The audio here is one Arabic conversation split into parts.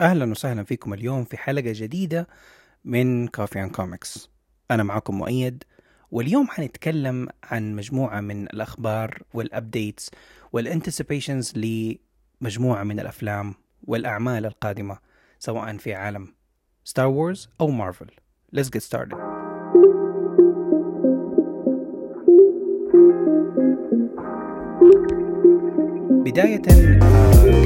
أهلا وسهلا فيكم اليوم في حلقة جديدة من Coffee and Comics أنا معكم مؤيد واليوم حنتكلم عن مجموعة من الأخبار وال updates وال anticipations لمجموعة من الأفلام والأعمال القادمة سواء في عالم Star Wars أو Marvel Let's get started. بداية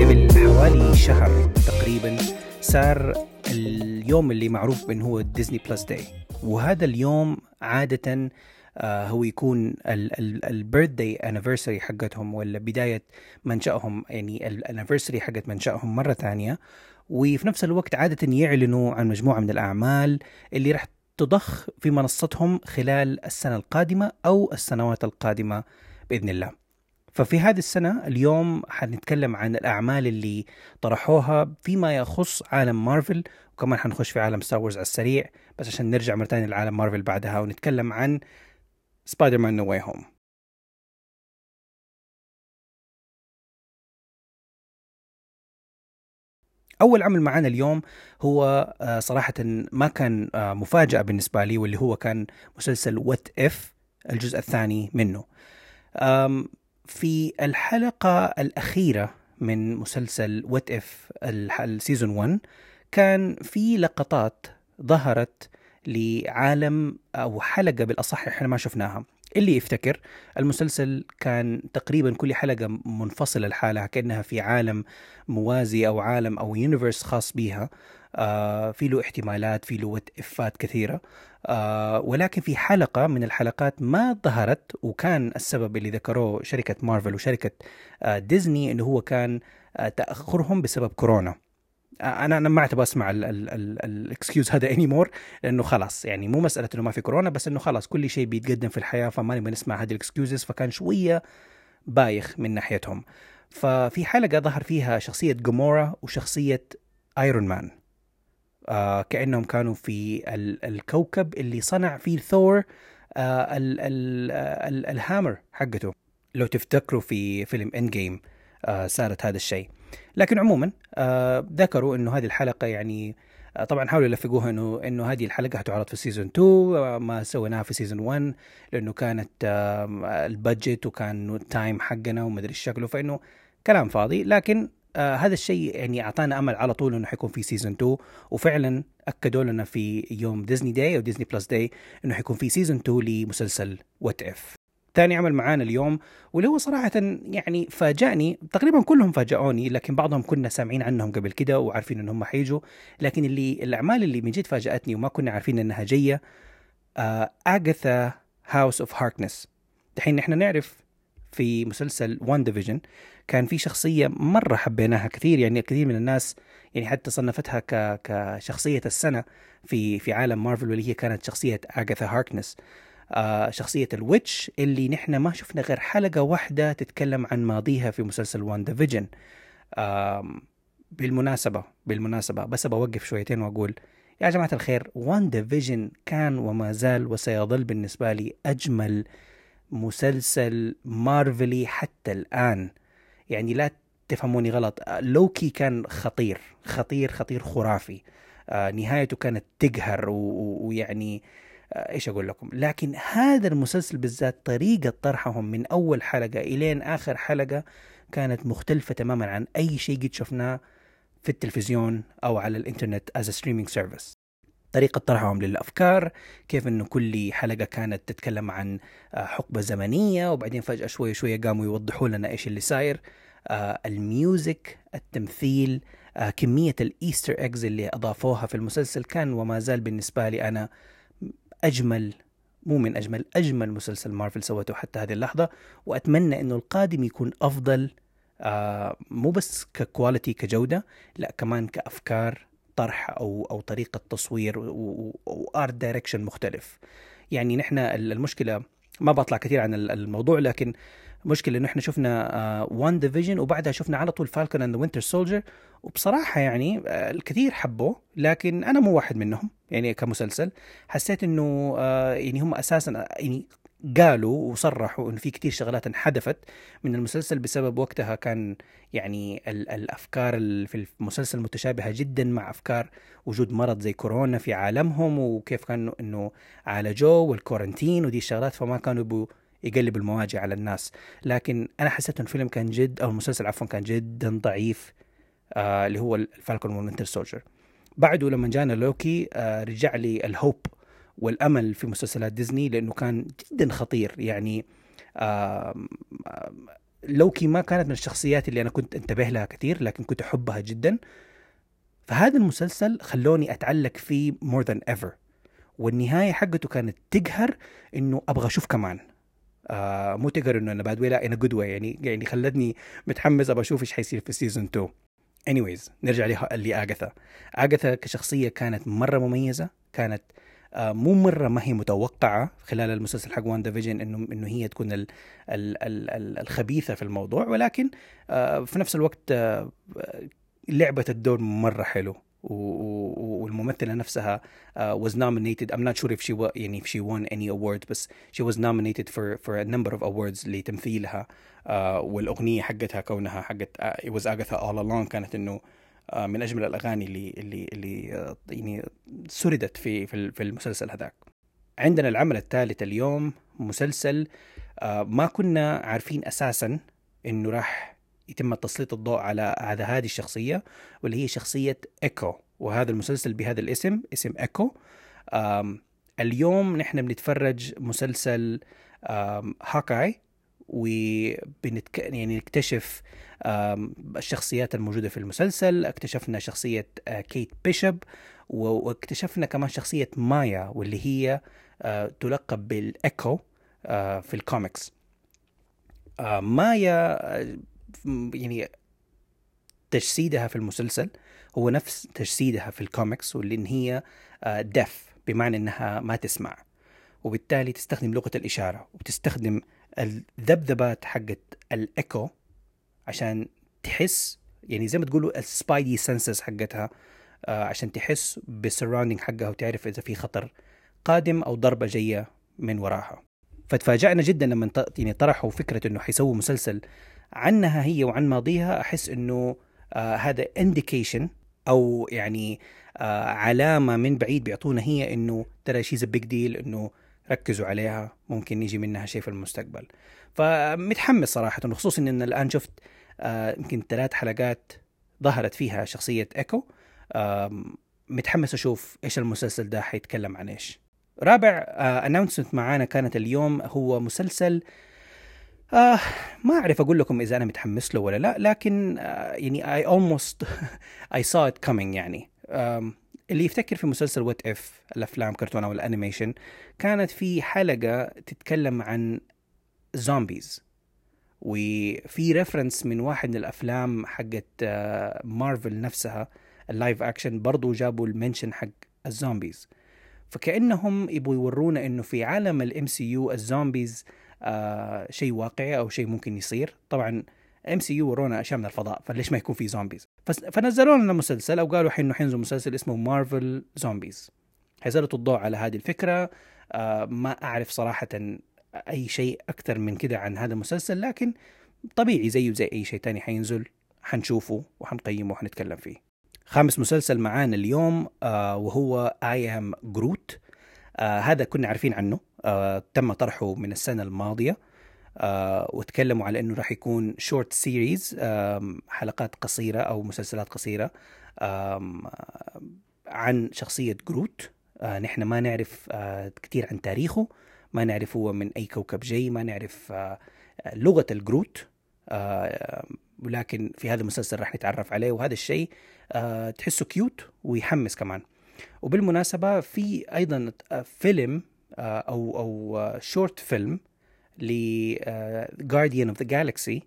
قبل حوالي شهر تقريبا صار اليوم اللي معروف بأنه هو Disney Plus Day وهذا اليوم عادة آه، هو يكون ال birthday anniversary حقتهم ولا بداية منشأهم يعني ال anniversary حقت منشأهم مرة ثانية. وفي نفس الوقت عادة يعلنوا عن مجموعة من الأعمال اللي راح تضخ في منصتهم خلال السنة القادمة أو السنوات القادمة بإذن الله. ففي هذه السنة اليوم حنتكلم عن الأعمال اللي طرحوها فيما يخص عالم مارفل وكمان حنخش في عالم Star Wars على السريع بس عشان نرجع مرة ثانية لعالم مارفل بعدها ونتكلم عن Spider-Man No Way Home أول عمل معانا اليوم هو آه، صراحة ما كان آه، مفاجأة بالنسبة لي واللي هو كان مسلسل What If الجزء الثاني منه. في الحلقة الأخيرة من مسلسل What If ال season 1 كان في لقطات ظهرت لعالم أو حلقة بالأصح إحنا ما شفناها. اللي يفتكر المسلسل كان تقريبا كل حلقة منفصلة لحالها كأنها في عالم موازي أو عالم أو universe خاص بيها. آه في له احتمالات في له if ات كثيرة. آه ولكن في حلقة من الحلقات ما ظهرت وكان السبب اللي ذكروه شركة مارفل وشركة آه ديزني إنه هو كان آه تأخرهم بسبب كورونا. أنا أنا ما أعتبر أسمع ال excuse هذا any more لأنه خلاص يعني مو مسألة إنه ما في كورونا بس إنه خلاص كل شيء بيتقدم في الحياة فما نبغى نسمع هذه ال excuses فكان شوية بايخ من ناحيتهم. ففي حلقة ظهر فيها شخصية Gamora وشخصية Iron Man آه كأنهم كانوا في ال الكوكب اللي صنع فيه ثور آه ال ال ال ال hammer حقته. لو تفتكروا في فيلم Endgame آه صارت هذا الشيء. لكن عموما آه ذكروا إنه هذه الحلقة يعني آه طبعا حاولوا يلفقوها إنه إنه هذه الحلقة حتعرض في season 2 آه ما سويناها في season 1 لأنه كانت آه ال budget وكان ال time حقنا وما أدري شكله فإنه كلام فاضي. لكن آه هذا الشيء يعني أعطانا أمل على طول إنه حيكون في season 2 وفعلا أكدوا لنا في يوم Disney Day أو Disney Plus Day إنه حيكون في season 2 لمسلسل What If ثاني عمل معانا اليوم واللي هو صراحة يعني فاجأني. تقريبا كلهم فاجأوني لكن بعضهم كنا سامعين عنهم قبل كده وعارفين انهم حيجوا. لكن اللي الأعمال اللي من جد فاجأتني وما كنا عارفين إنها جاية Agatha House of Harkness دحين نحن نعرف في مسلسل WandaVision كان في شخصية مرة حبيناها كثير يعني كثير من الناس يعني حتى صنفتها ك... كشخصية السنة في في عالم مارفل واللي هي كانت شخصية Agatha Harkness آه شخصية ال witch اللي نحن ما شفنا غير حلقة واحدة تتكلم عن ماضيها في مسلسل WandaVision آه بالمناسبة بالمناسبة بس بوقف شويتين وأقول يا جماعة الخير WandaVision كان وما زال وسيظل بالنسبة لي أجمل مسلسل مارفلي حتى الآن. يعني لا تفهموني غلط. لوكي كان خطير خطير خطير خرافي. آه نهايته كانت تقهر ويعني إيش أقول لكم؟ لكن هذا المسلسل بالذات طريقة طرحهم من أول حلقة إلين آخر حلقة كانت مختلفة تماما عن أي شيء قد شفناه في التلفزيون أو على الإنترنت as streaming service طريقة طرحهم للأفكار كيف أنه كل حلقة كانت تتكلم عن حقبة زمنية وبعدين فجأة شوي شوي قاموا يوضحوا لنا إيش اللي صاير. آه ال music التمثيل آه كمية ال Easter eggs اللي أضافوها في المسلسل كان وما زال بالنسبة لي أنا أجمل مو من أجمل أجمل مسلسل مارفل سوته حتى هذه اللحظة. وأتمنى إنه القادم يكون أفضل آه مو بس ك quality كجودة لا كمان كأفكار طرح أو أو طريقة تصوير و art direction مختلف. يعني نحن المشكلة ما بطلع كثير عن الموضوع لكن مشكلة إنه إحنا شفنا Wanda آه، Vision وبعدها شفنا على طول Falcon and Winter Soldier وبصراحة يعني آه، الكثير حبوه لكن أنا مو واحد منهم يعني كمسلسل. حسيت إنه آه، يعني هم أساسا يعني قالوا وصرحوا إنه في كتير شغلات انحذفت من المسلسل بسبب وقتها كان يعني ال الأفكار في المسلسل متشابهة جدا مع أفكار وجود مرض زي كورونا في عالمهم وكيف كانوا إنه عالجوه وال quarantine ودي الشغلات فما كانوا يبوا يقلب المواجع على الناس. لكن أنا حسيت إنه الفيلم كان جد أو المسلسل عفوا كان جدا ضعيف آه اللي هو ال Falcon وال Winter Soldier بعده لما جانا لوكي آه رجع لي ال hope والأمل في مسلسلات ديزني لأنه كان جدا خطير. يعني لوكي ما كانت من الشخصيات اللي أنا كنت أنتبه لها كثير لكن كنت أحبها جدا. فهذا المسلسل خلوني أتعلق فيه more than ever والنهاية حقته كانت تقهر إنه أبغى أشوف كمان. آه مو تقهر إنه أنا بعد لا أنا good يعني يعني خلتني متحمس أبغى أشوف إيش حيصير في season 2 anyways نرجع لاغاثا اغاثا كشخصية كانت مرة مميزة كانت مو مرة ما هي متوقعة خلال المسلسل حق وان ديفيجن انه إنه هي تكون ال ال ال الخبيثة في الموضوع ولكن آه، في نفس الوقت آه، لعبت الدور مرة حلو والممثلة نفسها was nominated. I'm not sure if she won يعني if she won any awards بس she was nominated for for a number of awards لتمثيلها والأغنية حقتها كونها حقت it was Agatha all along كانت إنه من أجمل الأغاني اللي اللي اللي uh, يعني سردت في في المسلسل هذاك. عندنا العمل الثالث اليوم مسلسل uh, ما كنا عارفين أساسا إنه راح يتم تسليط الضوء على على هذه الشخصية واللي هي شخصية إيكو وهذا المسلسل بهذا الاسم اسم إيكو اليوم نحن بنتفرج مسلسل هوكاي وبنتك... يعني نكتشف الشخصيات الموجودة في المسلسل اكتشفنا شخصية آه، كيت بيشب واكتشفنا كمان شخصية مايا واللي هي آه، تلقب بالإيكو آه، في الكوميكس. مايا يعني تجسيدها في المسلسل هو نفس تجسيدها في الكوميكس واللي إن هي deaf بمعنى إنها ما تسمع. وبالتالي تستخدم لغة الإشارة وبتستخدم الذبذبات حقت الإيكو عشان تحس يعني زي ما تقولوا ال spidey senses حقتها آه، عشان تحس بال surrounding حقها وتعرف إذا في خطر قادم أو ضربة جاية من وراها. فتفاجأنا جدا لما يعني طرحوا فكرة إنه حيسووا مسلسل عنها هي وعن ماضيها أحس إنه آه هذا indication أو يعني آه علامة من بعيد بيعطونا هي إنه ترى she's big deal إنه ركزوا عليها ممكن يجي منها شيء في المستقبل. فمتحمس صراحة خصوصا إن الآن شفت آه يمكن ثلاث حلقات ظهرت فيها شخصية إيكو. آه متحمس أشوف إيش المسلسل ده حيتكلم عن إيش. رابع announcement آه معانا كانت اليوم هو مسلسل آه ما أعرف أقول لكم إذا أنا متحمس له ولا لا لكن آه يعني I almost I saw it coming يعني. آه اللي يفتكر في مسلسل What If الأفلام كرتون أو ال animation كانت في حلقة تتكلم عن zombies وفي reference من واحد من الأفلام حقت مارفل آه، نفسها ال live action برضو جابوا ال mention حق ال zombies فكأنهم يبغوا يورونا إنه في عالم ال MCU ال zombies شيء واقعي أو شيء ممكن يصير. طبعا MCU ورونا أشياء من الفضاء فليش ما يكون في zombies فنزلوا لنا مسلسل أو قالوا انه حينزل مسلسل اسمه Marvel Zombies حيسلطوا الضوء على هذه الفكرة. آه ما أعرف صراحة أي شيء أكثر من كده عن هذا المسلسل لكن طبيعي زيه زي أي شيء تاني حينزل. حنشوفه وحنقيمه وحنتكلم فيه. خامس مسلسل معانا اليوم آه وهو I Am Groot آه هذا كنا عارفين عنه. آه تم طرحه من السنة الماضية. آه وتكلموا على إنه راح يكون short series حلقات قصيرة أو مسلسلات قصيرة عن شخصية جروت آه نحن ما نعرف آه كثير عن تاريخه. ما نعرف هو من أي كوكب جاي ما نعرف آه لغة الجروت آه ولكن في هذا المسلسل راح نتعرف عليه وهذا الشيء آه تحسه cute ويحمس كمان. وبالمناسبة في أيضا فيلم آه، أو أو short film ل Guardian of the Galaxy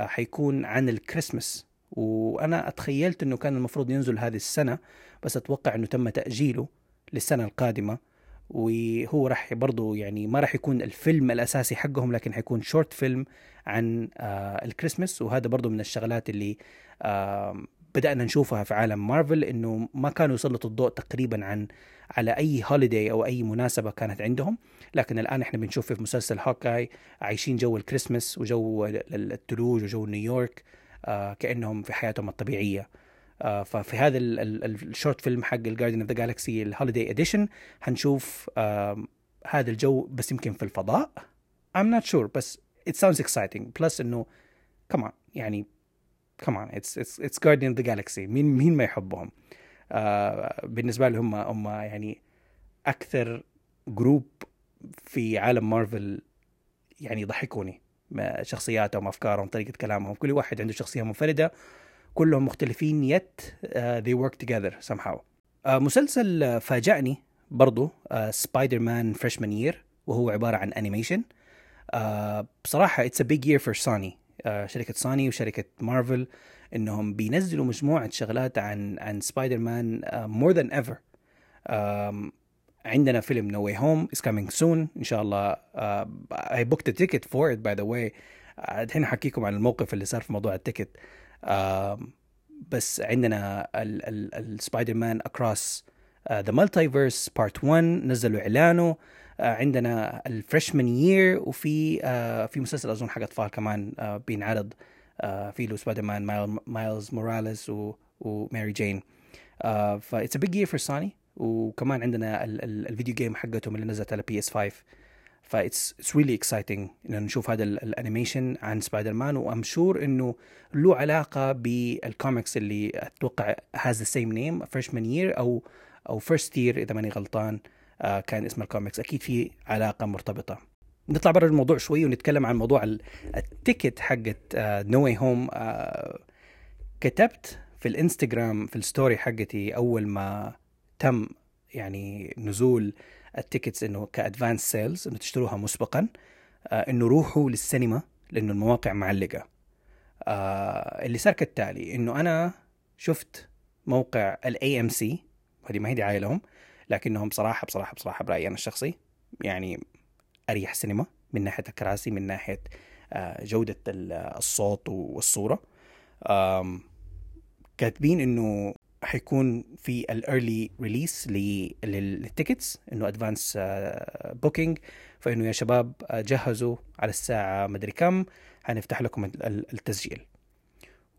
حيكون عن الكريسماس وأنا اتخيلت إنه كان المفروض ينزل هذه السنة بس أتوقع إنه تم تأجيله للسنة القادمة. وهو راح برضه يعني ما راح يكون الفيلم الأساسي حقهم لكن حيكون short film عن آه الكريسماس وهذا برضه من الشغلات اللي بدأنا نشوفها في عالم مارفل إنه ما كانوا يسلطوا الضوء تقريبا عن على أي holiday أو أي مناسبة كانت عندهم. لكن الآن إحنا بنشوف في مسلسل هوكاي عايشين جو الكريسماس وجو الثلوج وجو نيويورك آه كأنهم في حياتهم الطبيعية. آه ففي هذا ال short film حق ال Guardian of the Galaxy ال holiday edition حنشوف آه هذا الجو بس يمكن في الفضاء. I'm not sure بس it sounds exciting. Plus إنه on يعني on it's it's it's Guardian of the Galaxy. مين مين ما يحبهم؟ آه بالنسبة لي هم هم يعني أكثر group في عالم مارفل يعني يضحكوني. شخصياتهم أفكارهم طريقة كلامهم. كل واحد عنده شخصية منفردة كلهم مختلفين yet uh, they work together somehow. uh, مسلسل فاجأني برضو Spider-Man Freshman Year وهو عبارة عن animation uh, بصراحة it's a big year for Sony شركة سوني وشركة مارفل إنهم بينزلوا مجموعة شغلات عن عن سبايدر مان more than ever عندنا فيلم No Way Home is coming soon إن شاء الله I booked ticket for it by the way الحين أحكيكم عن الموقف اللي صار في موضوع ال ticket. uh, بس عندنا ال Spider-Man Across the Multiverse part 1 نزلوا إعلانه. عندنا ال Freshman Year وفي uh, في مسلسل أظن حق أطفال كمان uh, بينعرض uh, في له سبايدر مان مايلز موراليس وماري جين. ف it's a big year for Sony وكمان عندنا ال ال ال video game حقتهم اللي نزلت على PS 5 ف it's it's really exciting ان نشوف هذا ال animation عن سبايدر مان و I'm sure إنه له علاقة بالكوميكس اللي أتوقع has the same name Freshman Year أو أو First Year إذا ماني غلطان. آه كان اسم الكوميكس أكيد في علاقة مرتبطة. نطلع برا الموضوع شوي ونتكلم عن موضوع ال tickets حقت No Way Home كتبت في الإنستغرام في ال story حقتي أول ما تم يعني نزول ال tickets إنه ك advance sales إنه تشتروها مسبقا آه إنه روحوا للسينما لإنه المواقع معلقة. آه اللي صار كالتالي إنه أنا شفت موقع ال AMC هذه ما هي دعاية لهم لكنهم بصراحة بصراحة بصراحة برأيي أنا الشخصي يعني أريح سينما من ناحية الكراسي من ناحية آه جودة الصوت والصورة. كاتبين إنه حيكون في ال early release لل tickets إنه advance booking فإنه يا شباب جهزوا على الساعة مدري كم حنفتح لكم التسجيل.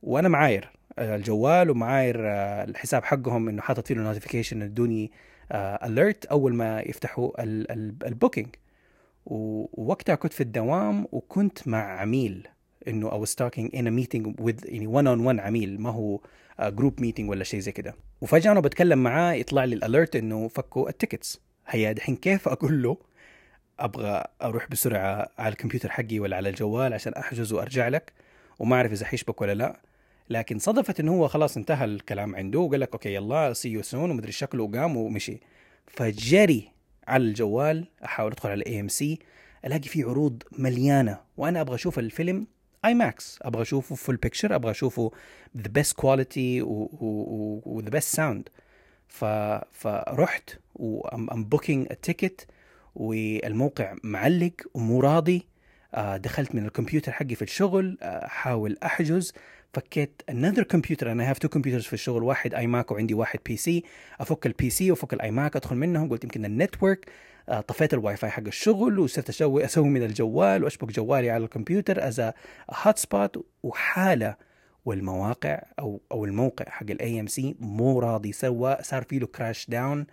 وأنا معاير الجوال ومعاير الحساب حقهم إنه حاطط فيه notification ادوني alert أول ما يفتحوا ال booking ووقتها كنت في الدوام وكنت مع عميل إنه talking in a meeting with يعني one on one عميل ما هو group meeting ولا شيء زي كده. وفجأة أنا بتكلم معاه يطلع لي ال alert إنه فكوا ال tickets هيا دحين كيف أقول له؟ أبغى أروح بسرعة على الكمبيوتر حقي ولا على الجوال عشان أحجز وأرجع لك. وما أعرف إذا حيشبك ولا لا. لكن صدفت انه هو خلاص انتهى الكلام عنده. وقال لك okay يلا see you soon ومدري شكله وقام ومشي. فجري على الجوال أحاول أدخل على AMC ألاقي فيه عروض مليانة. وأنا أبغى أشوف الفيلم IMAX أبغى أشوفه full picture أبغى أشوفه the best quality و the best sound فرحت و I'm booking ال ticket والموقع معلق ومو راضي. دخلت من الكمبيوتر حقي في الشغل. أحاول أحجز. فكيت another computer أنا have two computers في الشغل. واحد iMac وعندي واحد PC أفك ال PC وأفك ال iMac أدخل منهم. قلت يمكن ال network. طفيت الواي فاي حق الشغل وصرت أسوي أسوي من الجوال وأشبك جوالي على الكمبيوتر as hotspot وحالة والمواقع أو أو الموقع حق ال AMC مو راضي سوى. صار في له crash down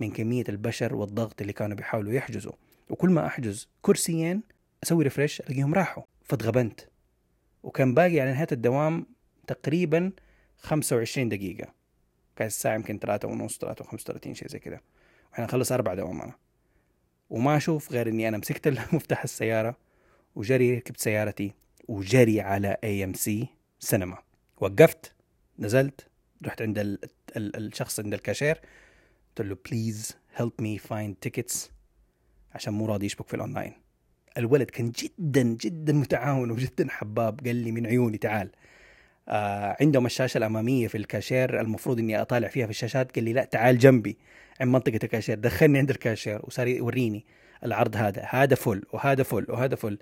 من كمية البشر والضغط اللي كانوا بيحاولوا يحجزوا. وكل ما أحجز كرسيين أسوي refresh ألاقيهم راحوا. فاتغبنت. وكان باقي على نهاية الدوام تقريبا 25 دقيقة. كانت الساعة يمكن 3 ونص 3 و35 شيء زي كده وإحنا نخلص أربع دوامات وما أشوف غير إني أنا مسكت مفتاح السيارة وجري ركبت سيارتي وجري على AMC سينما وقفت نزلت رحت عند ال ال الشخص عند الكاشير. قلت له please help me find tickets عشان مو راضي يشبك في الاونلاين الولد كان جدا جدا متعاون وجدا حباب. قال لي من عيوني تعال. آه عندهم الشاشة الأمامية في الكاشير المفروض إني أطالع فيها في الشاشات. قال لي لا تعال جنبي عند منطقة الكاشير. دخلني عند الكاشير وصار يوريني العرض هذا. هذا full وهذا full وهذا full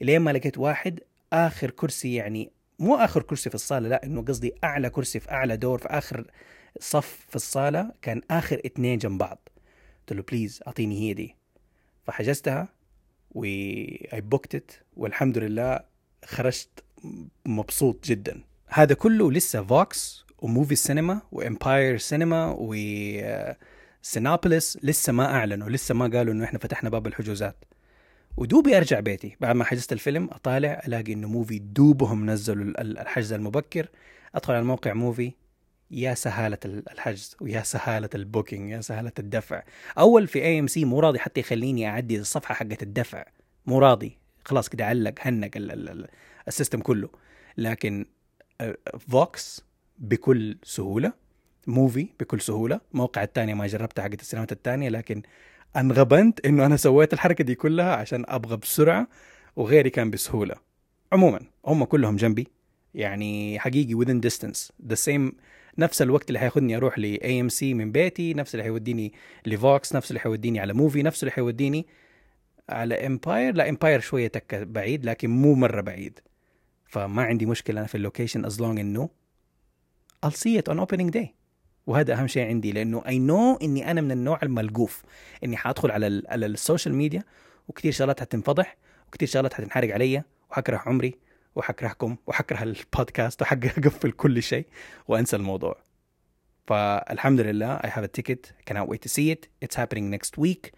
لين ما لقيت واحد آخر كرسي يعني مو آخر كرسي في الصالة لا إنه قصدي أعلى كرسي في أعلى دور في آخر صف في الصالة كان آخر اثنين جنب بعض. قلت له please أعطيني هي دي. فحجزتها. و I booked it والحمد لله خرجت مبسوط جدا. هذا كله لسه Vox و Muvi سينما و Empire سينما و Cinepolis لسه ما أعلنوا لسه ما قالوا إنه إحنا فتحنا باب الحجوزات. ودوبي أرجع بيتي بعد ما حجزت الفيلم أطالع ألاقي إنه Muvi دوبهم نزلوا الحجز المبكر. أدخل على موقع Muvi يا سهالة الحجز ويا سهالة ال booking يا سهالة الدفع. أول في AMC مو راضي حتى يخليني أعدي الصفحة حقت الدفع. مو راضي. خلاص كده علق هنق ال system كله. لكن Vox بكل سهولة Muvi بكل سهولة. موقع الثانية ما جربتها حقت السينمات الثانية لكن انغبنت إنه أنا سويت الحركة دي كلها عشان أبغى بسرعة وغيري كان بسهولة. عموما هم كلهم جنبي. يعني حقيقي within distance. The same نفس الوقت اللي حياخذني أروح ل AMC من بيتي نفس اللي حيوديني ل Vox نفس اللي حيوديني على Muvi نفس اللي حيوديني على Empire لا Empire شوية تكه بعيد لكن مو مرة بعيد. فما عندي مشكلة أنا في ال location as long إنه I'll see it on opening day. وهذا أهم شيء عندي لأنه I know إني أنا من النوع الملقوف. إني حادخل على على ال social media وكثير شغلات حتنفضح وكثير شغلات حتنحرق علي وحكره عمري. وحكرهكم وحكره البودكاست وحقفل كل شيء وانسى الموضوع. فالحمد لله I have a ticket. Cannot wait to see it. It's happening next week.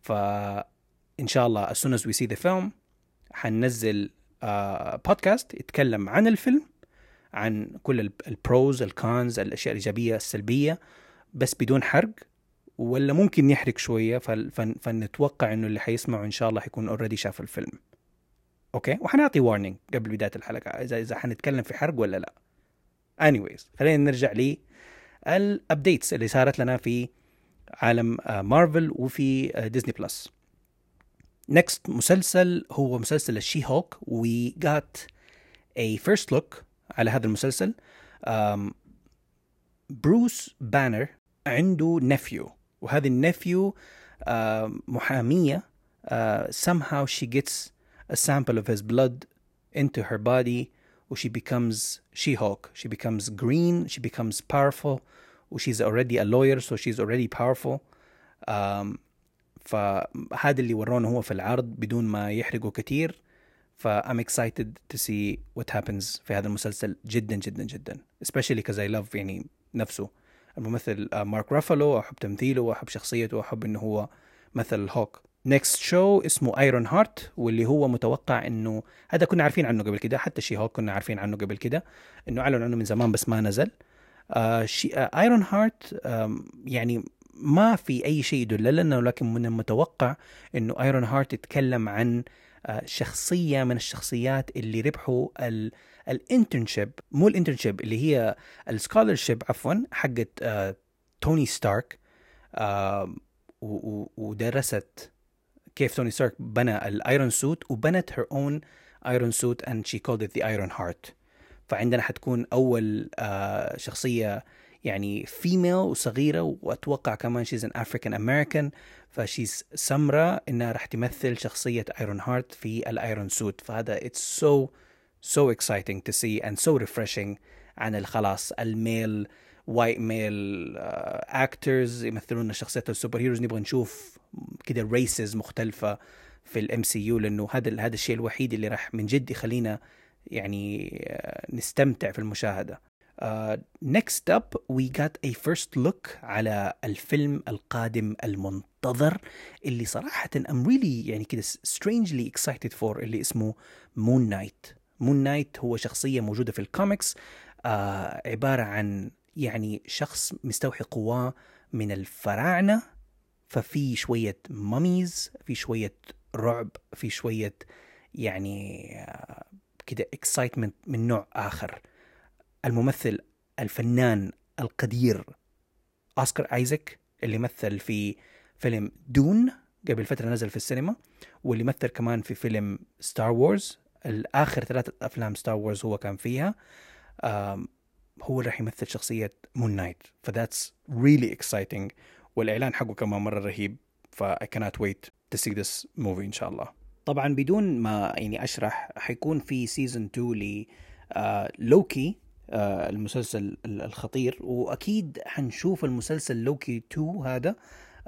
فإن شاء الله as soon as we see the film حننزل podcast uh, يتكلم عن الفيلم عن كل ال pros ال cons الأشياء الإيجابية السلبية بس بدون حرق ولا ممكن نحرق شوية فنتوقع إنه اللي حيسمعوا إن شاء الله حيكون already شاف الفيلم. Okay؟ وحنعطي warning قبل بداية الحلقة اذا إذا حنتكلم في حرق ولا لا. Anyways خلينا نرجع لي ال updates اللي صارت لنا في عالم مارفل وفي Disney Plus next مسلسل هو مسلسل ال She-Hulk we got a first look على هذا المسلسل. بروس بانر عنده نفيو وهذه النفيو محامية uh, somehow she gets a sample of his blood into her body she becomes She-Hulk. She becomes green, she becomes powerful she's already a lawyer so she's already powerful um, فهذا اللي ورونا هو في العرض بدون ما يحرقوا كثير ف I'm excited to see what happens في هذا المسلسل جدا جدا جدا especially because I love يعني نفسه الممثل مارك رافالو احب تمثيله واحب شخصيته واحب انه هو مثل هوك نيكست شو اسمه Iron Heart واللي هو متوقع إنه هذا كنا عارفين عنه قبل كده حتى She-Hulk كنا عارفين عنه قبل كده إنه أعلن عنه من زمان بس ما نزل. Iron uh, Heart um, يعني ما في أي شيء يدل لنا ولكن من المتوقع إنه Iron Heart يتكلم عن uh, شخصية من الشخصيات اللي ربحوا ال internship مو ال internship اللي هي ال scholarship عفوا حقت توني ستارك ودرست كيف توني ستارك بنى ال iron suit وبنت own iron suit and she called it the iron heart. فعندنا حتكون أول آه شخصية يعني female وصغيرة وأتوقع كمان she's an African American ف she's سمراء إنها راح تمثل شخصية Iron Heart في ال iron suit فهذا it's so so exciting to see and so refreshing عن الخلاص ال male white male actors يمثلون شخصيات ال superheroes نبغى نشوف كده races مختلفة في ال MCU لأنه هذا هذا الشيء الوحيد اللي راح من جد يخلينا يعني uh, نستمتع في المشاهدة. Next up we got a first look على الفيلم القادم المنتظر اللي صراحة I'm really يعني كده strangely excited for اللي اسمه Moon Knight. Moon Knight هو شخصية موجودة في ال comics uh, عبارة عن يعني شخص مستوحي قواه من الفراعنة ففي شوية mummies في شوية رعب في شوية يعني كده excitement من نوع آخر. الممثل الفنان القدير أوسكار آيزك اللي مثل في فيلم Dune قبل فترة نزل في السينما واللي مثل كمان في فيلم Star Wars الآخر ثلاثة أفلام Star Wars هو كان فيها. هو اللي راح يمثل شخصية Moon Knight ف that's really exciting والإعلان حقه كمان مرة رهيب. ف I cannot wait to see this movie إن شاء الله. طبعا بدون ما يعني أشرح حيكون في season 2 ل آه لوكي آه المسلسل الخطير. وأكيد حنشوف المسلسل لوكي 2 هذا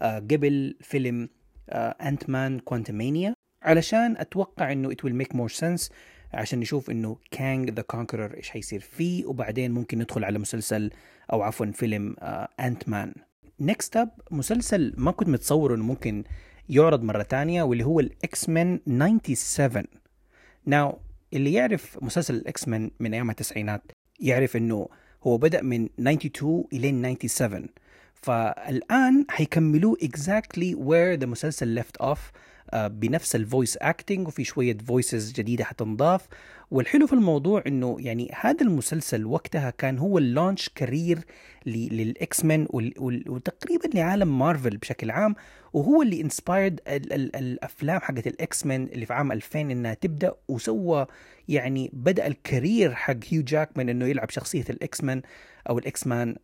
آه قبل فيلم Ant-Man Quantumania علشان أتوقع إنه it will make more sense عشان نشوف إنه Kang the Conqueror إيش حيصير فيه وبعدين ممكن ندخل على مسلسل أو عفوا فيلم Ant-Man next up مسلسل ما كنت متصور إنه ممكن يعرض مرة تانية واللي هو ال X-Men 97 Now اللي يعرف مسلسل ال X-Men من أيام التسعينات يعرف إنه هو بدأ من 92 الين 97 فالآن حيكملوه exactly where the مسلسل off آه، بنفس ال voice acting وفي شوية voices جديدة حتنضاف. والحلو في الموضوع إنه يعني هذا المسلسل وقتها كان هو ال launch career لل X-Men وتقريبا لعالم مارفل بشكل عام. وهو اللي inspired الأفلام حقت ال X-Men اللي في عام 2000 إنها تبدأ وسوى يعني بدأ ال career حق هيو جاكمان إنه يلعب شخصية ال X-Men أو ال X-Men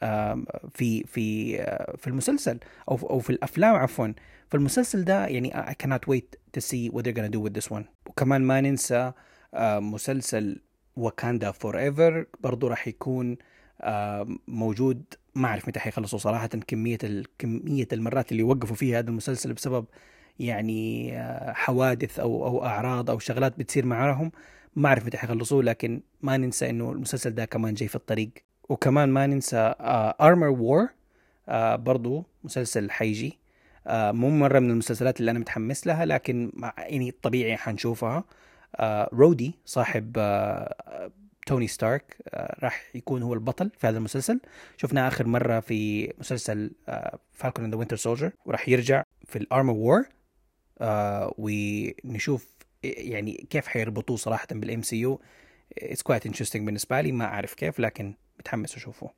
في في آه، في المسلسل أو أو في الأفلام عفوا. فالمسلسل ده يعني I cannot wait to see what they're gonna do with this one. وكمان ما ننسى آه، مسلسل Wakanda Forever برضه راح يكون آه، موجود. ما أعرف متى حيخلصوا صراحة. كمية كمية المرات اللي وقفوا فيها هذا المسلسل بسبب يعني آه، حوادث أو أو أعراض أو شغلات بتصير معاهم. ما أعرف متى حيخلصوه لكن ما ننسى إنه المسلسل ده كمان جاي في الطريق. وكمان ما ننسى ارمر وور برضو مسلسل حيجي. مو مرة من المسلسلات اللي أنا متحمس لها لكن يعني طبيعي حنشوفها. رودي صاحب توني ستارك راح يكون هو البطل في هذا المسلسل. شفناه آخر مرة في مسلسل Falcon and the Winter Soldier وراح يرجع في ال Armor War ونشوف يعني كيف حيربطوه صراحة بال MCU it's quite interesting بالنسبة لي ما أعرف كيف لكن متحمس أشوفه.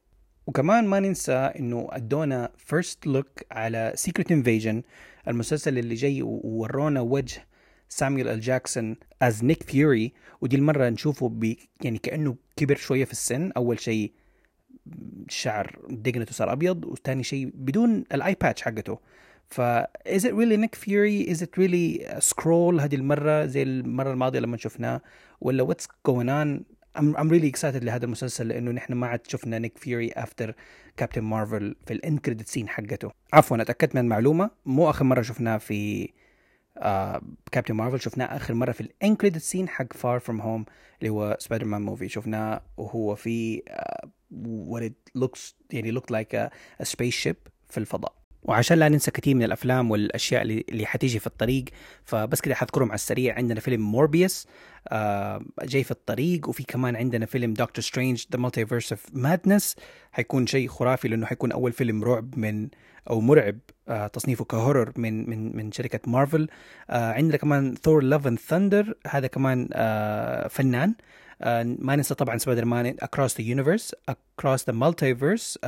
وكمان ما ننسى إنه أدونا first look على Secret Invasion المسلسل اللي جاي وورونا وجه سامويل أل جاكسون as نيك فيوري ودي المرة نشوفه بي يعني كأنه كبر شوية في السن. أول شيء الشعر دقنته صار أبيض وثاني شيء بدون ال eye patch حقته. ف is it really Nick Fury? is it really Skrull هذه المرة زي المرة الماضية لما شفناه. ولا what's going on I'm, I'm really excited لهذا المسلسل لأنه نحن ما عاد شفنا نيك فيوري after Captain Marvel في ال end credit scene حقته. عفوا أتأكدت من المعلومة. مو آخر مرة شفناه في Captain uh, Marvel شفناه آخر مرة في ال end credit scene حق Far From Home اللي هو Spider-Man movie شفناه وهو في uh, what it looks يعني looked like a, a spaceship في الفضاء. وعشان لا ننسى كثير من الأفلام والأشياء اللي, اللي حتيجي في الطريق فبس كده حذكرهم على السريع. عندنا فيلم Morbius آه جاي في الطريق وفي كمان عندنا فيلم Doctor Strange the Multiverse of Madness حيكون شيء خرافي لأنه حيكون أول فيلم رعب من أو مرعب آه تصنيفه ك horror من من من شركة مارفل. آه عندنا كمان Thor Love and Thunder هذا كمان آه فنان. آه ما ننسى طبعا Spider-Man Across the Universe Across the Multiverse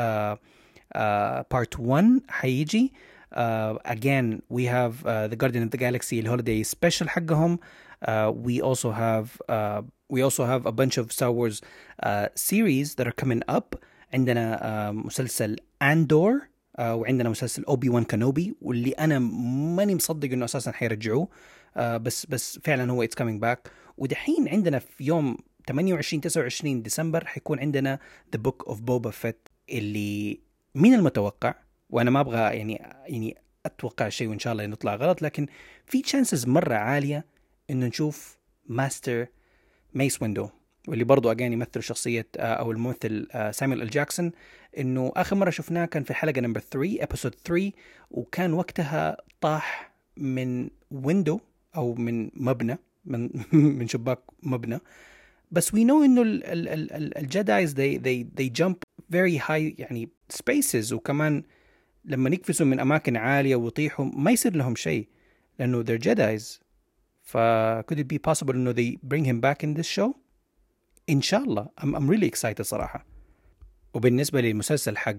part 1 حيجي uh, again we have uh, the Guardian of the Galaxy ال holiday special حقهم uh, we also have uh, we also have a bunch of Star Wars uh, series that are coming up. عندنا uh, مسلسل اندور uh, وعندنا مسلسل اوبي وان كانوبي واللي أنا ماني مصدق إنه أساسا حيرجعوه. Uh, بس بس فعلا هو it's coming back ودحين عندنا في يوم 28 29 ديسمبر حيكون عندنا The Book of Boba Fett اللي من المتوقع وأنا ما أبغى يعني يعني أتوقع شيء وإن شاء الله نطلع غلط لكن في chances مرة عالية انه نشوف ماستر ميس ويندو واللي برضو again يمثل شخصية آه، أو الممثل سامويل ال جاكسون إنه آخر مرة شفناه كان في حلقة number 3 episode 3 وكان وقتها طاح من window أو من مبنى من من شباك مبنى. بس we know إنه ال Jedis they they they jump very high يعني spaces وكمان لما يقفزوا من أماكن عالية ويطيحوا ما يصير لهم شيء لأنه they're Jedi's. ف could it be possible إنه they bring him back in this show إن شاء الله. I'm, I'm really excited صراحة. وبالنسبة للمسلسل حق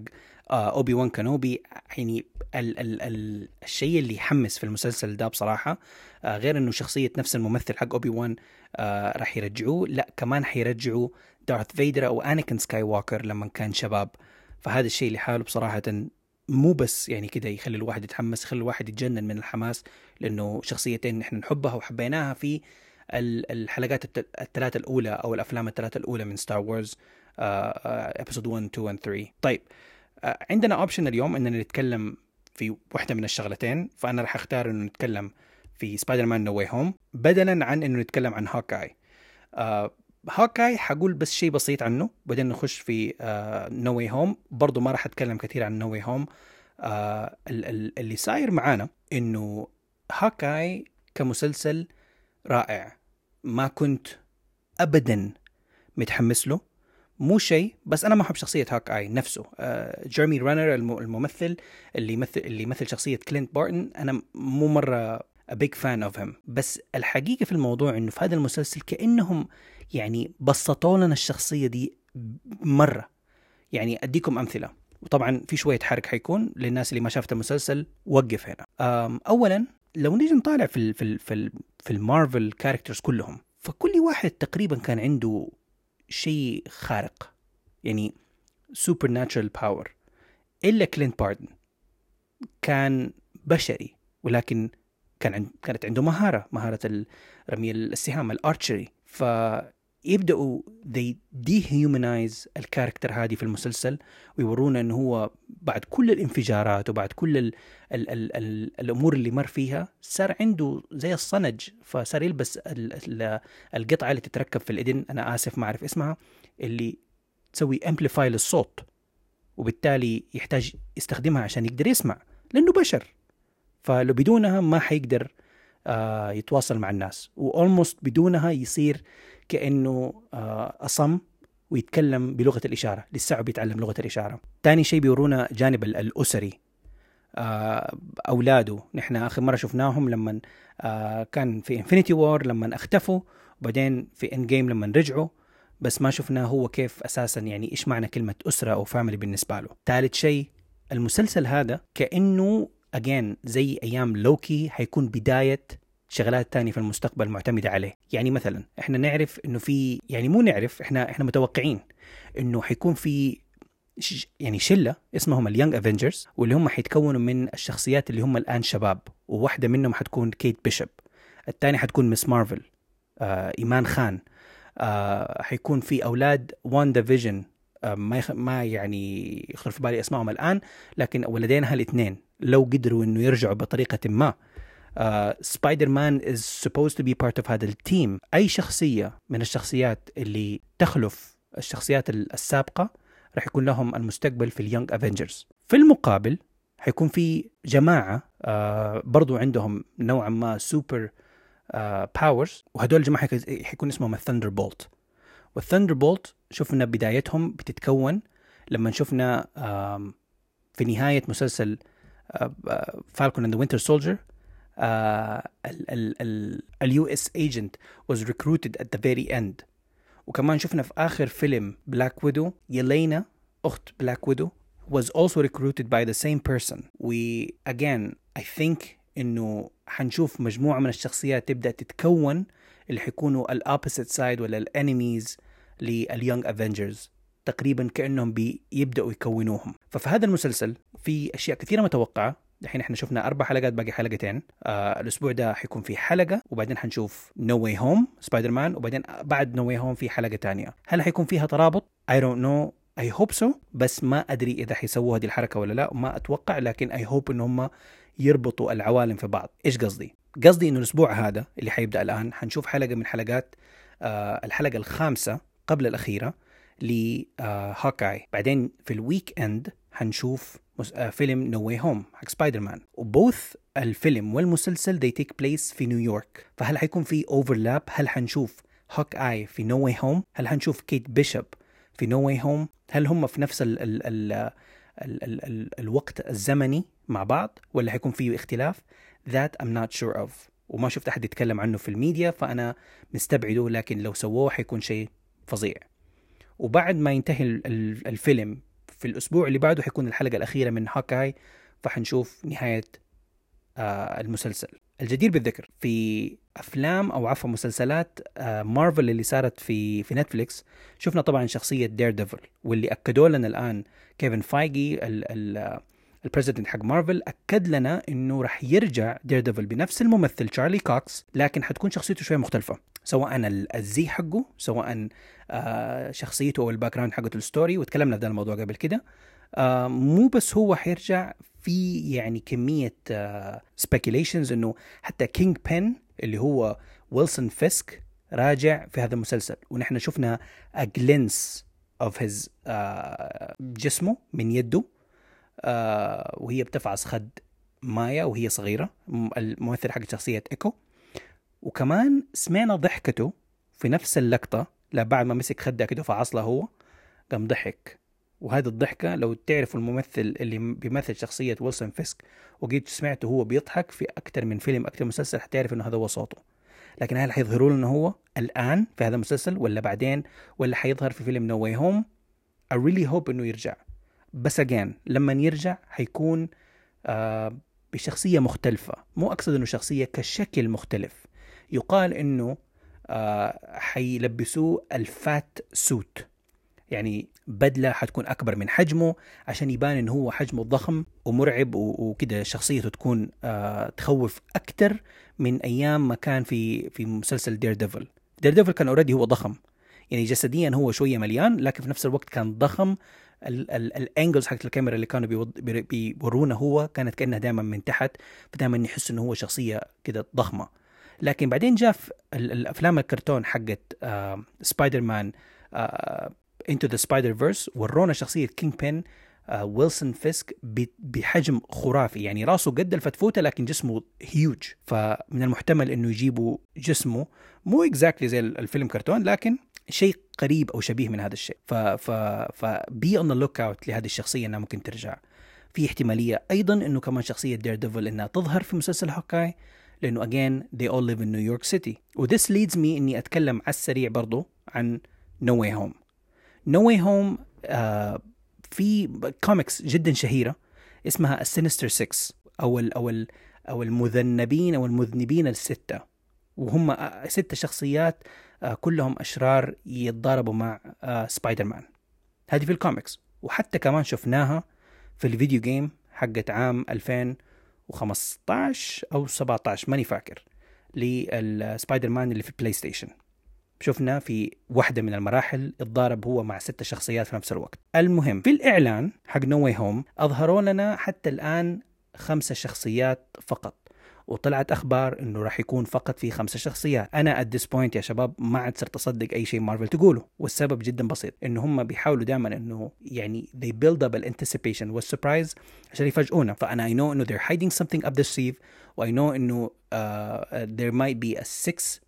اوبي وان كانوبي يعني ال ال ال الشيء اللي يحمس في المسلسل ده بصراحة uh, غير إنه شخصية نفس الممثل حق اوبي وان uh, راح يرجعوه لا كمان حيرجعوا دارث فيدر أو انيكن سكاي ووكر لما كان شباب. فهذا الشيء لحاله بصراحة مو بس يعني كده يخلي الواحد يتحمس يخلي الواحد يتجنن من الحماس لأنه شخصيتين نحن نحبها وحبيناها في الحلقات الثلاثة الأولى أو الأفلام الثلاثة الأولى من Star Wars episode 1 2 و 3 طيب آه، عندنا option اليوم إننا نتكلم في واحدة من الشغلتين فأنا راح أختار إنه نتكلم في Spider-Man No Way Home بدلا عن إنه نتكلم عن Hawkeye آه Hawkeye حقول بس شيء بسيط عنه بعدين نخش في No Way Home برضه ما راح أتكلم كثير عن No Way Home اللي صاير معانا إنه Hawkeye كمسلسل رائع. ما كنت ابدا متحمس له. مو شيء بس أنا ما أحب شخصية Hawkeye نفسه. آه جيرمي رانر الممثل اللي يمثل اللي يمثل شخصية كلينت بارتن أنا مو مرة a big fan of him. بس الحقيقة في الموضوع إنه في هذا المسلسل كأنهم يعني بسطوا لنا الشخصية دي مرة. يعني أديكم أمثلة. وطبعا في شوية حرق حيكون للناس اللي ما شافت المسلسل وقف هنا. اولا لو نيجي نطالع في ال في ال في, في ال Marvel characters كلهم فكل واحد تقريبا كان عنده شيء خارق. يعني supernatural power إلا كلينت باردن. كان بشري ولكن كان عند كانت عنده مهارة. مهارة رمي السهام ال archery ف يبدأوا they dehumanize ال character هذه في المسلسل ويورونا إنه هو بعد كل الانفجارات وبعد كل ال ال ال ال الأمور اللي مر فيها صار عنده زي الصنج فصار يلبس ال ال القطعة اللي تتركب في الإذن أنا آسف ما أعرف اسمها اللي تسوي amplify للصوت وبالتالي يحتاج يستخدمها عشان يقدر يسمع لأنه بشر. فلو بدونها ما حيقدر آه يتواصل مع الناس و almost بدونها يصير آه، أصم ويتكلم بلغة الإشارة. لسه بيتعلم لغة الإشارة. ثاني شيء بيورونا جانب الأسري. آه، أولاده. نحن آخر مرة شفناهم لما آه، كان في Infinity War لما اختفوا. وبعدين في Endgame لما رجعوا. بس ما شفنا هو كيف أساسا يعني إيش معنى كلمة أسرة أو family بالنسبة له. ثالث شيء المسلسل هذا كأنه again زي أيام لوكي حيكون بداية شغلات تانية في المستقبل معتمدة عليه. يعني مثلا إحنا نعرف إنه في يعني مو نعرف إحنا إحنا متوقعين إنه حيكون في يعني شلة اسمهم ال Young Avengers واللي هم حيتكونوا من الشخصيات اللي هم الآن شباب وواحدة منهم حتكون كيت بيشوب الثاني حتكون Ms. Marvel آه إيمان خان آه حيكون في أولاد WandaVision آه ما يخ... ما يعني يخطر في بالي أسمائهم الآن لكن ولدينها الاثنين لو قدروا إنه يرجعوا بطريقة ما Spider-Man is supposed to be part of هذا ال team. أي شخصية من الشخصيات اللي تخلف الشخصيات السابقة راح يكون لهم المستقبل في ال Young Avengers في المقابل حيكون في جماعة uh, برضو عندهم نوعا ما super powers uh, وهدول الجماعة حيكون اسمهم ال Thunderbolt وال Thunderbolt شفنا بدايتهم بتتكون لما شفنا uh, في نهاية مسلسل Falcon and Winter Soldier ال U.S. Agent was recruited at the very end. وكمان شفنا في آخر فيلم Black Widow يلينا أخت Black Widow was also recruited by the same person. We again I think إنه حنشوف مجموعة من الشخصيات تبدأ تتكون اللي حيكونوا ال opposite side ولا ال enemies لل Young Avengers تقريبا كأنهم بيبداوا يكونوهم. ففي هذا المسلسل في أشياء كثيرة متوقعة. الحين إحنا شفنا أربع حلقات باقي حلقتين. آه الأسبوع ده حيكون في حلقة وبعدين حنشوف No Way Home Spider-Man وبعدين بعد No Way Home في حلقة تانية. هل حيكون فيها ترابط؟ I don't know I hope so بس ما أدري إذا حيسووا هذه الحركة ولا لا وما أتوقع لكن I hope إن هم يربطوا العوالم في بعض. إيش قصدي؟ قصدي إنه الأسبوع هذا اللي حيبدأ الآن حنشوف حلقة من حلقات آه الحلقة الخامسة قبل الأخيرة لهوكاي آه بعدين في ال weekend حنشوف فيلم No Way Home حق سبايدر مان و both الفيلم والمسلسل they take place في نيويورك فهل حيكون في overlap هل حنشوف هوك اي في No Way Home هل حنشوف كيت بيشوب في No Way Home هل هم في نفس ال ال ال ال ال ال الوقت الزمني مع بعض؟ ولا حيكون في اختلاف؟ That I'm not sure of. وما شفت أحد يتكلم عنه في الميديا فأنا مستبعده لكن لو سووه حيكون شيء فظيع. وبعد ما ينتهي الفيلم في الأسبوع اللي بعده حيكون الحلقة الأخيرة من هوكاي فحنشوف نهاية آه المسلسل. الجدير بالذكر في أفلام أو عفوا مسلسلات آه مارفل اللي صارت في في نتفليكس. شفنا طبعا شخصية دير ديفل واللي أكدوا لنا الآن كيفن فايجي ال president حق مارفل أكد لنا إنه راح يرجع دير ديفل بنفس الممثل تشارلي كوكس لكن حتكون شخصيته شوية مختلفة. سواء الزي حقه سواء آه شخصيته أو ال background حقته ال story وتكلمنا في ده الموضوع قبل كده. آه مو بس هو حيرجع في يعني كمية speculations آه إنه حتى كينج بن اللي هو ويلسون فيسك راجع في هذا المسلسل. ونحن شفنا glimpse of his جسمه من يده. وهي بتفعص خد مايا وهي صغيرة الممثل حق شخصية إيكو. وكمان سمعنا ضحكته في نفس اللقطة بعد ما مسك خدها كده فعصلها هو قام ضحك. وهذه الضحكة لو تعرفوا الممثل اللي بيمثل شخصية ويلسون فيسك وجيت سمعته هو بيضحك في أكثر من فيلم أكثر مسلسل حتعرف إنه هذا هو صوته. لكن هل حيظهروا لنا هو الآن في هذا المسلسل ولا بعدين ولا حيظهر في فيلم No Way Home I really hope إنه يرجع. بس again لما يرجع حيكون آه بشخصية مختلفة. مو أقصد إنه شخصية كشكل مختلف. يقال إنه آه حيلبسوه ال fat suit. يعني بدلة حتكون أكبر من حجمه عشان يبان إنه هو حجمه ضخم ومرعب وكده شخصيته تكون آه تخوف أكثر من أيام ما كان في في مسلسل دير ديفل دير ديفل كان already هو ضخم. يعني جسديا هو شوية مليان لكن في نفس الوقت كان ضخم. ال angles حقت الكاميرا اللي كانوا بيورونا هو كانت كأنها دائما من تحت فدائما نحس إنه هو شخصية كده ضخمة. لكن بعدين جاء الأفلام الكرتون حقت سبايدر مان Into the Spider-Verse ورونا شخصية كينج بين ويلسون فيسك بحجم خرافي. يعني راسه قد الفتفوتة لكن جسمه هيوج فمن المحتمل إنه يجيبوا جسمه. مو exactly زي الفيلم كرتون لكن شيء قريب أو شبيه من هذا الشيء. ف ف ف be on the lookout لهذه الشخصية إنها ممكن ترجع. في احتمالية أيضا إنه كمان شخصية دير ديفل إنها تظهر في مسلسل هوكاي لأنه again they all live in New York City. و this leads me إني أتكلم على السريع برضو عن No Way Home. No Way Home آه في كوميكس جدا شهيرة اسمها ال Sinister 6 أو ال أو ال أو المذنبين أو المذنبين الستة. وهم ستة شخصيات كلهم أشرار يتضاربوا مع سبايدر مان. هذه في الكوميكس. وحتى كمان شفناها في ال video game حقت عام 2015 أو 17 ماني فاكر للسبايدر مان اللي في البلاي ستيشن شفنا في واحدة من المراحل اتضارب هو مع ستة شخصيات في نفس الوقت. المهم في الإعلان حق No Way Home أظهروا لنا حتى الآن خمسة شخصيات فقط. وطلعت أخبار إنه راح يكون فقط في خمسة شخصيات أنا at this point يا شباب ما عاد صرت أصدق أي شيء مارفل تقوله والسبب جدا بسيط إنه هم بيحاولوا دائما إنه يعني they build up ال anticipation وال surprise عشان يفاجئونا. فأنا I know إنه they're hiding something up their sleeve و I إنه uh, there might be a six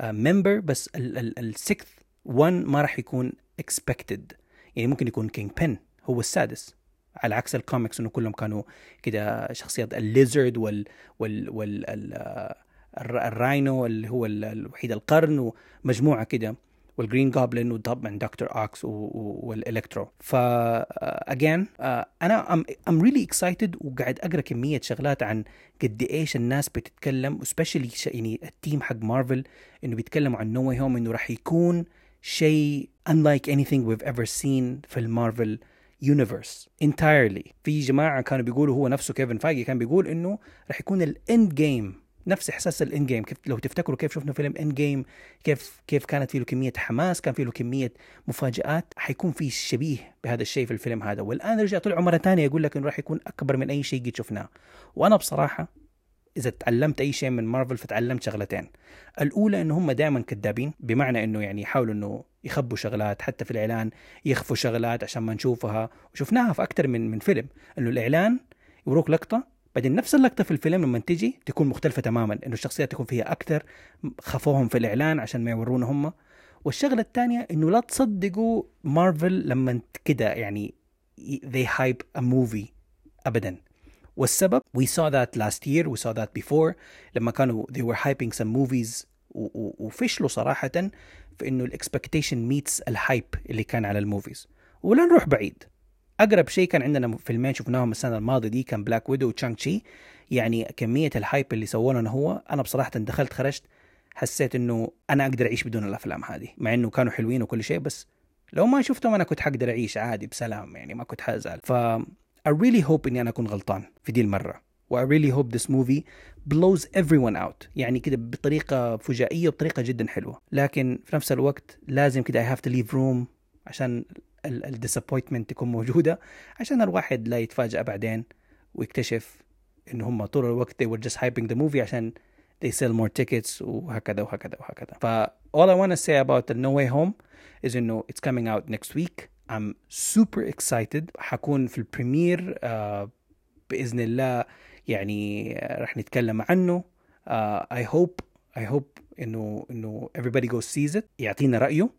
uh, member بس ال sixth one ما راح يكون expected. يعني ممكن يكون كينج بن هو السادس. على عكس الكوميكس إنه كلهم كانوا كده شخصيات ال Lizard وال وال وال ال Rhino اللي هو الوحيد القرن ومجموعة كده وال Green Goblin وطبعا دكتور اوكس والالكترو ف again أنا am am really excited وقاعد أقرأ كمية شغلات عن قد إيش الناس بتتكلم specially يعني ال team حق مارفل إنه بيتكلموا عن No Way Home إنه راح يكون شيء unlike anything we've ever seen في ال Marvel Universe entirely في جماعة كانوا بيقولوا هو نفسه كيفن فايجي كان بيقول إنه راح يكون ال Endgame نفس إحساس ال Endgame كيف لو تفتكروا كيف شفنا فيلم Endgame كيف كيف كانت فيه كمية حماس كان فيه كمية مفاجآت حيكون في شبيه بهذا الشيء في الفيلم هذا. والآن رجع طلعوا مرة ثانية يقول لك إنه راح يكون أكبر من أي شيء قد شفناه. وأنا بصراحة إذا تعلمت أي شيء من مارفل فتعلمت شغلتين. الأولى انه هم دائما كذابين بمعنى إنه يعني يحاولوا إنه يخبوا شغلات حتى في الإعلان يخفوا شغلات عشان ما نشوفها. وشفناها في أكثر من من فيلم إنه الإعلان يوروك لقطة بعدين نفس اللقطة في الفيلم لما تجي تكون مختلفة تماما إنه الشخصيات تكون فيها أكثر خفوهم في الإعلان عشان ما يورونا هم. والشغلة الثانية إنه لا تصدقوا مارفل لما كده يعني they hype a movie ابدا. والسبب we saw that last year. We saw that before. لما كانوا they were hyping some movies. وفشلوا صراحة في إنه ال expectation meets ال hype اللي كان على ال movies. ولا نروح بعيد. أقرب شيء كان عندنا فيلمين شفناهم السنة الماضية دي كان بلاك ويدو وشانغ تشي يعني كمية ال hype اللي سووا لنا هو. أنا بصراحة دخلت خرجت. حسيت إنه أنا أقدر أعيش بدون الأفلام هذه. مع إنه كانوا حلوين وكل شيء. بس لو ما شفتهم أنا كنت حقدر أعيش عادي بسلام. يعني ما كنت حازعل ف I really hope إني أنا أكون غلطان في دي المرة. و I really hope this movie blows everyone out. يعني كده بطريقة فجائية وبطريقة جدا حلوة. لكن في نفس الوقت لازم كده I have to leave room عشان ال disappointment تكون موجودة عشان الواحد لا يتفاجأ بعدين ويكتشف إن هم طول الوقت they were just hyping the movie عشان they sell more tickets وهكذا وهكذا وهكذا. ف all I want to say about the No Way Home is إنه it's coming out next week. I'm super excited. حكون في البريمير uh, بإذن الله يعني راح نتكلم عنه. Uh, I hope I hope إنه إنه everybody goes sees it يعطينا رأيه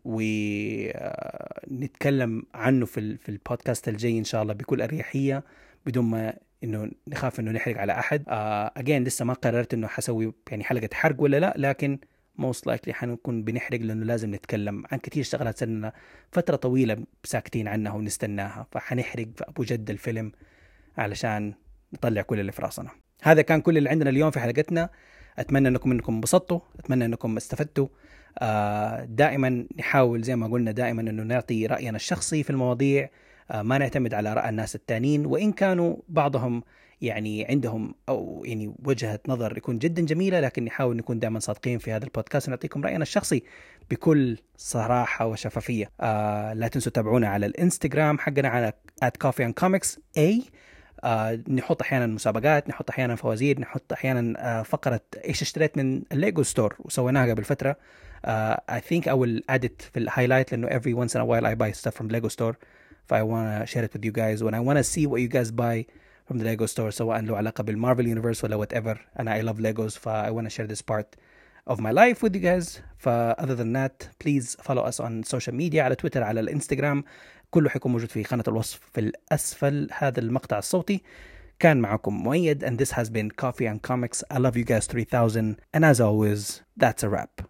ونتكلم عنه في في البودكاست الجاي إن شاء الله بكل أريحية بدون ما إنه نخاف إنه نحرق على أحد. again uh, لسه ما قررت إنه حسوي يعني حلقة حرق ولا لا لكن most likely حنكون بنحرق لأنه لازم نتكلم عن كثير شغلات صرنا فترة طويلة ساكتين عنها ونستناها فحنحرق فأبو جد الفيلم علشان نطلع كل اللي في راسنا. هذا كان كل اللي عندنا اليوم في حلقتنا. أتمنى أنكم إنكم انبسطتوا أتمنى إنكم استفدتوا. آه دائما نحاول زي ما قلنا دائما إنه نعطي رأينا الشخصي في المواضيع. آه ما نعتمد على رأي الناس التانيين وإن كانوا بعضهم يعني عندهم أو يعني وجهة نظر يكون جدا جميلة لكن نحاول نكون دائما صادقين في هذا البودكاست. ونعطيكم راينا الشخصي بكل صراحة وشفافية. آه لا تنسوا تتابعونا على الإنستغرام حقنا على @coffee and comics. A آه نحط أحيانا مسابقات نحط أحيانا فوازير نحط أحيانا آه فقرة إيش اشتريت من الليجو ستور وسويناها قبل فترة. I will add it في الهايلايت لأنه every once in a while I buy stuff from Lego store. ف I wanna share it with you guys when I wanna see what you guys buy from the Lego store سواء له علاقه بالمارفل يونيفرس ولا whatever انا I love Legos ف I wanna share this part of my life with you guys ف other than that please follow us on social media على تويتر على الانستغرام كله حيكون موجود في خانة الوصف في الأسفل هذا المقطع الصوتي كان معكم مؤيد and this has been Coffee and Comics I love you guys 3000 and as always that's a wrap